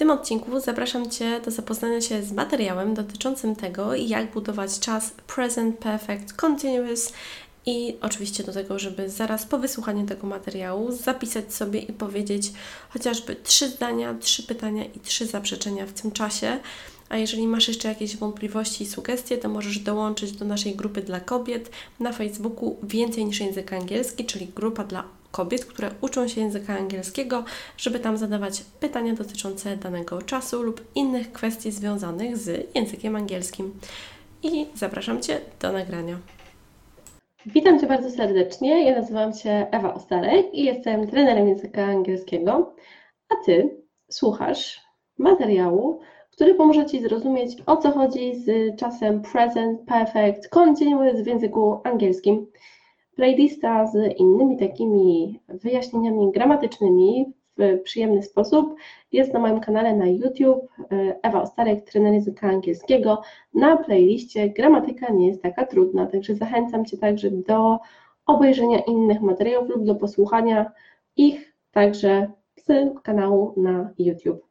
Tym odcinku zapraszam Cię do zapoznania się z materiałem dotyczącym tego, jak budować czas present perfect continuous i oczywiście do tego, żeby zaraz po wysłuchaniu tego materiału zapisać sobie i powiedzieć chociażby trzy zdania, trzy pytania i trzy zaprzeczenia w tym czasie. A jeżeli masz jeszcze jakieś wątpliwości i sugestie, to możesz dołączyć do naszej grupy dla kobiet na Facebooku Więcej niż język angielski, czyli grupa dla kobiet, które uczą się języka angielskiego, żeby tam zadawać pytania dotyczące danego czasu lub innych kwestii związanych z językiem angielskim. I zapraszam Cię do nagrania. Witam Cię bardzo serdecznie. Ja nazywam się Ewa Ostarek i jestem trenerem języka angielskiego, a Ty słuchasz materiału, który pomoże Ci zrozumieć, o co chodzi z czasem present perfect continuous w języku angielskim. Playlista z innymi takimi wyjaśnieniami gramatycznymi w przyjemny sposób jest na moim kanale na YouTube Ewa Ostarek, trener języka angielskiego. Na playliście gramatyka nie jest taka trudna, także zachęcam Cię także do obejrzenia innych materiałów lub do posłuchania ich także z kanału na YouTube.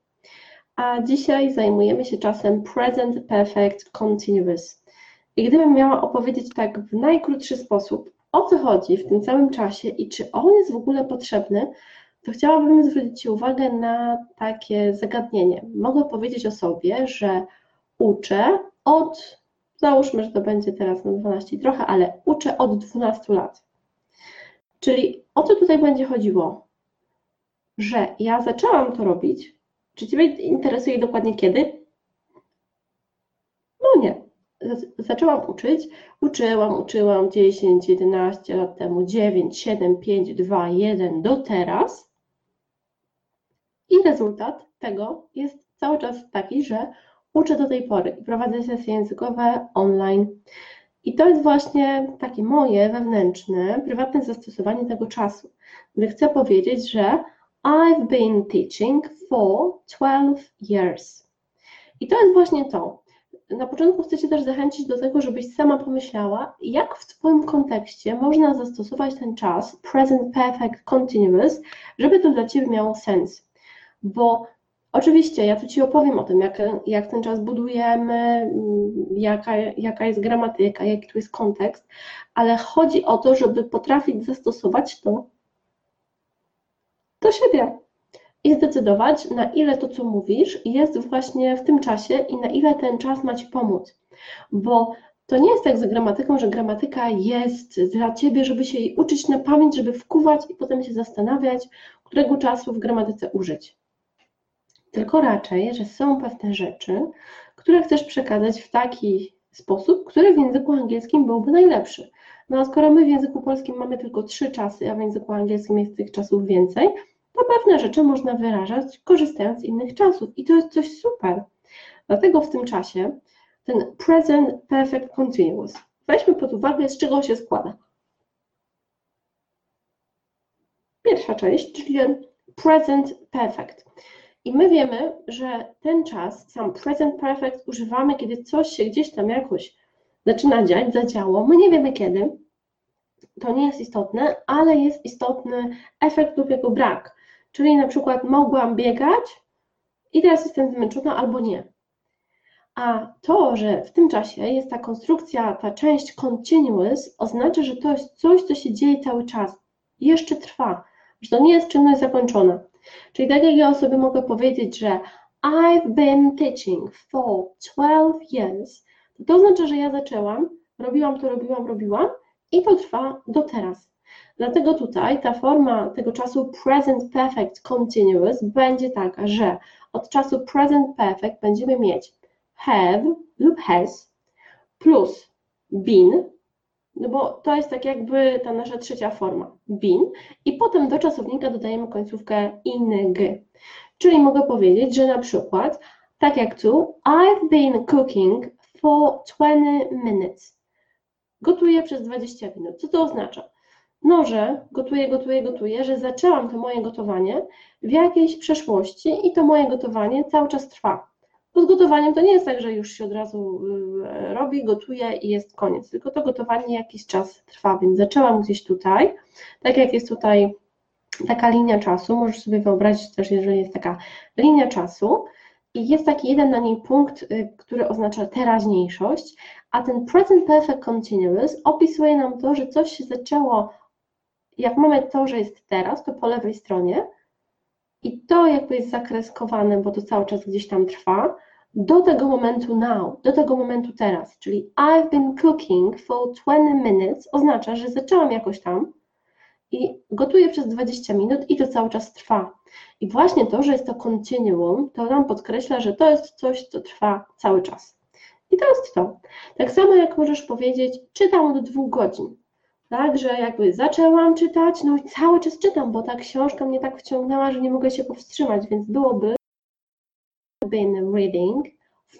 A dzisiaj zajmujemy się czasem present perfect continuous. I gdybym miała opowiedzieć tak w najkrótszy sposób, o co chodzi w tym całym czasie i czy on jest w ogóle potrzebny, to chciałabym zwrócić Ci uwagę na takie zagadnienie. Mogę powiedzieć o sobie, że uczę od, załóżmy, że to będzie teraz na 12 trochę, ale uczę od 12 lat. Czyli o co tutaj będzie chodziło? Że ja zaczęłam to robić. Czy Ciebie interesuje dokładnie kiedy? Zaczęłam uczyć, uczyłam, uczyłam 10, 11 lat temu, 9, 7, 5, 2, 1 do teraz. I rezultat tego jest cały czas taki, że uczę do tej pory i prowadzę sesje językowe online. I to jest właśnie takie moje wewnętrzne, prywatne zastosowanie tego czasu, gdy chcę powiedzieć, że I've been teaching for 12 years. I to jest właśnie to. Na początku chcę Cię też zachęcić do tego, żebyś sama pomyślała, jak w Twoim kontekście można zastosować ten czas present perfect continuous, żeby to dla Ciebie miało sens. Bo oczywiście ja tu Ci opowiem o tym, jak, jak ten czas budujemy, jaka, jaka jest gramatyka, jaki tu jest kontekst, ale chodzi o to, żeby potrafić zastosować to do siebie i zdecydować, na ile to, co mówisz, jest właśnie w tym czasie i na ile ten czas ma Ci pomóc. Bo to nie jest tak z gramatyką, że gramatyka jest dla Ciebie, żeby się jej uczyć na pamięć, żeby wkuwać i potem się zastanawiać, którego czasu w gramatyce użyć. Tylko raczej, że są pewne rzeczy, które chcesz przekazać w taki sposób, który w języku angielskim byłby najlepszy. No a skoro my w języku polskim mamy tylko trzy czasy, a w języku angielskim jest tych czasów więcej, to pewne rzeczy można wyrażać korzystając z innych czasów i to jest coś super. Dlatego w tym czasie ten present perfect continuous weźmy pod uwagę, z czego się składa. Pierwsza część, czyli ten present perfect. I my wiemy, że ten czas, sam present perfect używamy, kiedy coś się gdzieś tam jakoś zaczyna dziać, zadziało. My nie wiemy kiedy, to nie jest istotne, ale jest istotny efekt lub jego brak. Czyli na przykład mogłam biegać i teraz jestem zmęczona albo nie. A to, że w tym czasie jest ta konstrukcja, ta część continuous, oznacza, że to jest coś, co się dzieje cały czas, jeszcze trwa, że to nie jest czynność zakończona. Czyli tak jak ja sobie mogę powiedzieć, że I've been teaching for 12 years, to oznacza, że ja zaczęłam, robiłam to, robiłam, robiłam i to trwa do teraz. Dlatego tutaj ta forma tego czasu present perfect continuous będzie taka, że od czasu present perfect będziemy mieć have lub has plus been, no bo to jest tak jakby ta nasza trzecia forma, been, i potem do czasownika dodajemy końcówkę ing. Czyli mogę powiedzieć, że na przykład Tak jak tu, I've been cooking for 20 minutes. Gotuję przez 20 minut. Co to oznacza? No, że gotuję, gotuję, gotuję, że zaczęłam to moje gotowanie w jakiejś przeszłości i to moje gotowanie cały czas trwa. Z gotowaniem to nie jest tak, że już się od razu y, robi, gotuje i jest koniec, tylko to gotowanie jakiś czas trwa, więc zaczęłam gdzieś tutaj, tak jak jest tutaj taka linia czasu, możesz sobie wyobrazić też, jeżeli jest taka linia czasu i jest taki jeden na niej punkt, y, który oznacza teraźniejszość, a ten present perfect continuous opisuje nam to, że coś się zaczęło, jak mamy to, że jest teraz, to po lewej stronie i to jakby jest zakreskowane, bo to cały czas gdzieś tam trwa, do tego momentu now, do tego momentu teraz, czyli I've been cooking for 20 minutes oznacza, że zaczęłam jakoś tam, i gotuję przez 20 minut i to cały czas trwa. I właśnie to, że jest to continuum, to nam podkreśla, że to jest coś, co trwa cały czas. I to jest to. Tak samo jak możesz powiedzieć, czytam od dwóch godzin. Tak, że jakby zaczęłam czytać, no i cały czas czytam, bo ta książka mnie tak wciągnęła, że nie mogę się powstrzymać, więc byłoby been reading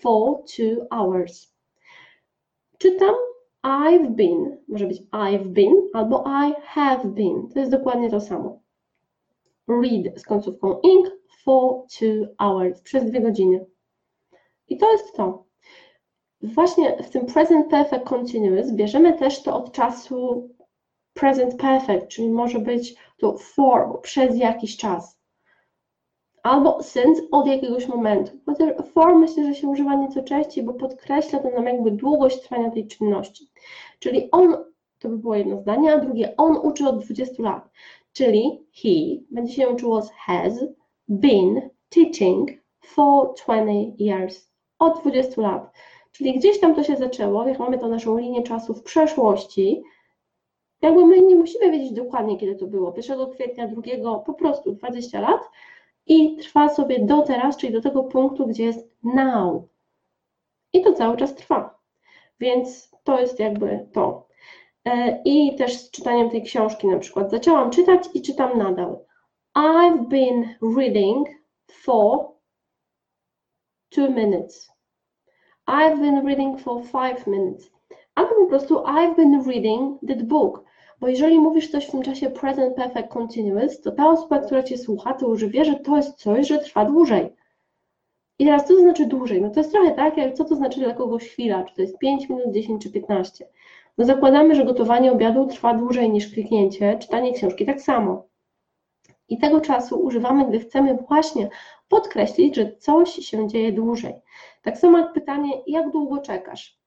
for two hours. Czytam I've been, może być I've been albo I have been. To jest dokładnie to samo. Read z końcówką ing for two hours, przez dwie godziny. I to jest to. Właśnie w tym present perfect continuous bierzemy też to od czasu present perfect, czyli może być to for, przez jakiś czas albo since od jakiegoś momentu. Chociaż for myślę, że się używa nieco częściej, bo podkreśla to nam jakby długość trwania tej czynności. Czyli on, to by było jedno zdanie, a drugie, on uczy od 20 lat. Czyli he będzie się uczyło z has been teaching for 20 years. Od 20 lat. Czyli gdzieś tam to się zaczęło, jak mamy tą naszą linię czasu w przeszłości, jakby my nie musimy wiedzieć dokładnie, kiedy to było. 1 kwietnia, 2, po prostu 20 lat, i trwa sobie do teraz, czyli do tego punktu, gdzie jest now. I to cały czas trwa. Więc to jest jakby to. E, I też z czytaniem tej książki na przykład. Zaczęłam czytać i czytam nadal. I've been reading for two minutes. I've been reading for five minutes. Albo po prostu I've been reading that book. Bo jeżeli mówisz coś w tym czasie present perfect continuous, to ta osoba, która Cię słucha, to już wie, że to jest coś, że trwa dłużej. I teraz co to znaczy dłużej? No to jest trochę tak, jak co to znaczy dla kogoś chwila, czy to jest 5 minut, 10 czy 15. No zakładamy, że gotowanie obiadu trwa dłużej niż kliknięcie, czytanie książki tak samo. I tego czasu używamy, gdy chcemy właśnie podkreślić, że coś się dzieje dłużej. Tak samo jak pytanie, jak długo czekasz?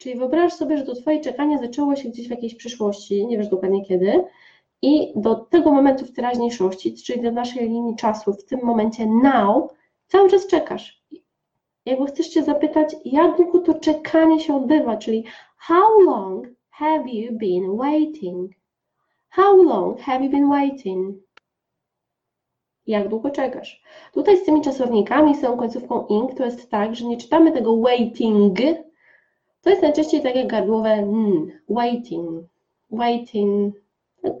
Czyli wyobraź sobie, że to Twoje czekanie zaczęło się gdzieś w jakiejś przyszłości, nie wiesz dokładnie kiedy, i do tego momentu w teraźniejszości, czyli do naszej linii czasu, w tym momencie now, cały czas czekasz. Jakby chcesz Cię zapytać, jak długo to czekanie się odbywa, czyli how long have you been waiting? How long have you been waiting? Jak długo czekasz? Tutaj z tymi czasownikami, z tą końcówką ing, to jest tak, że nie czytamy tego waiting, to jest najczęściej takie gardłowe n, waiting, waiting,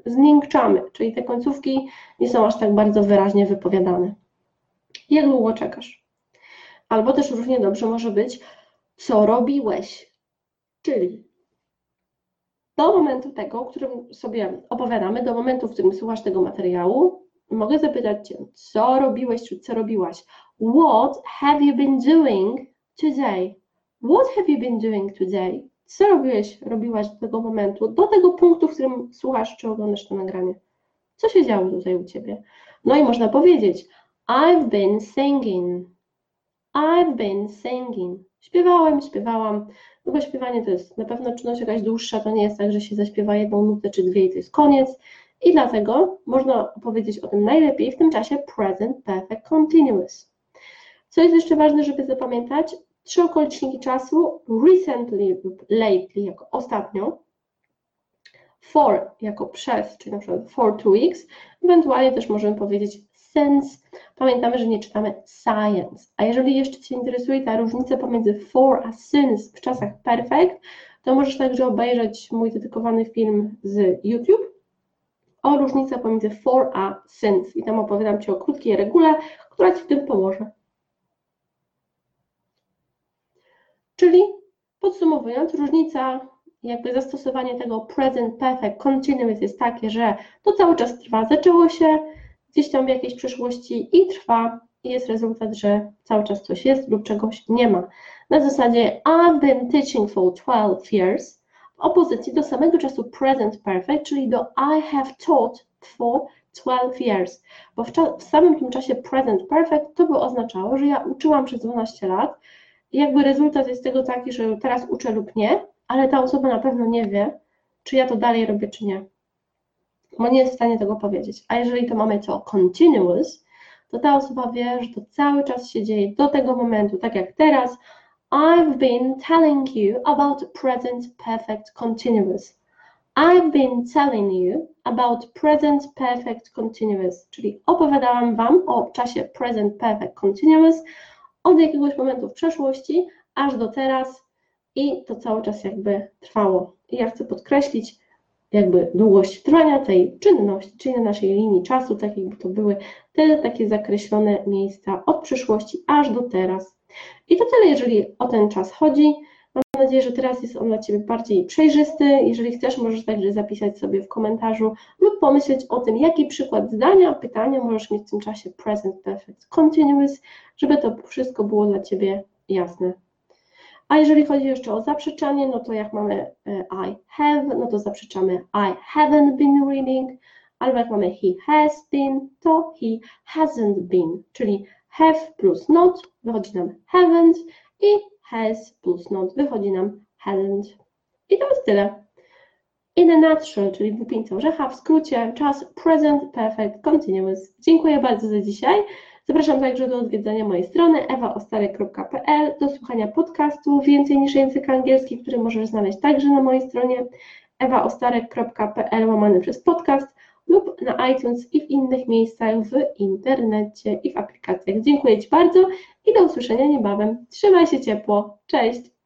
zmiękczamy, czyli te końcówki nie są aż tak bardzo wyraźnie wypowiadane. Jak długo czekasz? Albo też równie dobrze może być, co robiłeś? Czyli do momentu tego, o którym sobie opowiadamy, do momentu, w którym słuchasz tego materiału, mogę zapytać Cię, co robiłeś, czy co robiłaś? What have you been doing today? What have you been doing today? Co robiłeś, robiłaś do tego momentu, do tego punktu, w którym słuchasz czy oglądasz to nagranie? Co się działo tutaj u Ciebie? No i można powiedzieć I've been singing. I've been singing. Śpiewałem, śpiewałam. No bo śpiewanie to jest na pewno czynność jakaś dłuższa, to nie jest tak, że się zaśpiewa jedną nutę czy dwie i to jest koniec. I dlatego można powiedzieć o tym najlepiej w tym czasie present perfect continuous. Co jest jeszcze ważne, żeby zapamiętać? Trzy okoliczniki czasu, recently lub lately jako ostatnio, for jako przez, czyli na przykład for two weeks, ewentualnie też możemy powiedzieć since. Pamiętamy, że nie czytamy science. A jeżeli jeszcze Cię interesuje ta różnica pomiędzy for a since w czasach perfect, to możesz także obejrzeć mój dedykowany film z YouTube o różnicy pomiędzy for a since. I tam opowiadam Ci o krótkiej regule, która Ci w tym pomoże. Czyli podsumowując, różnica jakby zastosowanie tego present perfect continuous jest takie, że to cały czas trwa, zaczęło się gdzieś tam w jakiejś przeszłości i trwa i jest rezultat, że cały czas coś jest lub czegoś nie ma. Na zasadzie I've been teaching for 12 years w opozycji do samego czasu present perfect, czyli do I have taught for 12 years, bo w, w samym tym czasie present perfect to by oznaczało, że ja uczyłam przez 12 lat jakby rezultat jest tego taki, że teraz uczę lub nie, ale ta osoba na pewno nie wie, czy ja to dalej robię, czy nie. Bo nie jest w stanie tego powiedzieć. A jeżeli to mamy to continuous, to ta osoba wie, że to cały czas się dzieje do tego momentu, tak jak teraz. I've been telling you about present perfect continuous. I've been telling you about present perfect continuous, czyli opowiadałam Wam o czasie present perfect continuous od jakiegoś momentu w przeszłości aż do teraz i to cały czas jakby trwało. I ja chcę podkreślić jakby długość trwania tej czynności, czyli na naszej linii czasu, tak jakby to były te takie zakreślone miejsca od przeszłości aż do teraz. I to tyle, jeżeli o ten czas chodzi. Nadzieję, że teraz jest on dla Ciebie bardziej przejrzysty. Jeżeli chcesz, możesz także zapisać sobie w komentarzu lub pomyśleć o tym, jaki przykład zdania, pytania możesz mieć w tym czasie present perfect continuous, żeby to wszystko było dla Ciebie jasne. A jeżeli chodzi jeszcze o zaprzeczanie, no to jak mamy e, I have, no to zaprzeczamy I haven't been reading, albo jak mamy he has been, to he hasn't been, czyli have plus not wychodzi nam haven't i has plus not wychodzi nam hadn't. I to jest tyle. In a nutshell, czyli w upińcu orzecha, w skrócie czas present perfect continuous. Dziękuję bardzo za dzisiaj. Zapraszam także do odwiedzania mojej strony ewaostarek.pl, do słuchania podcastu Więcej niż język angielski, który możesz znaleźć także na mojej stronie ewaostarek.pl łamany przez podcast lub na iTunes i w innych miejscach w internecie i w aplikacjach. Dziękuję Ci bardzo i do usłyszenia niebawem. Trzymaj się ciepło. Cześć!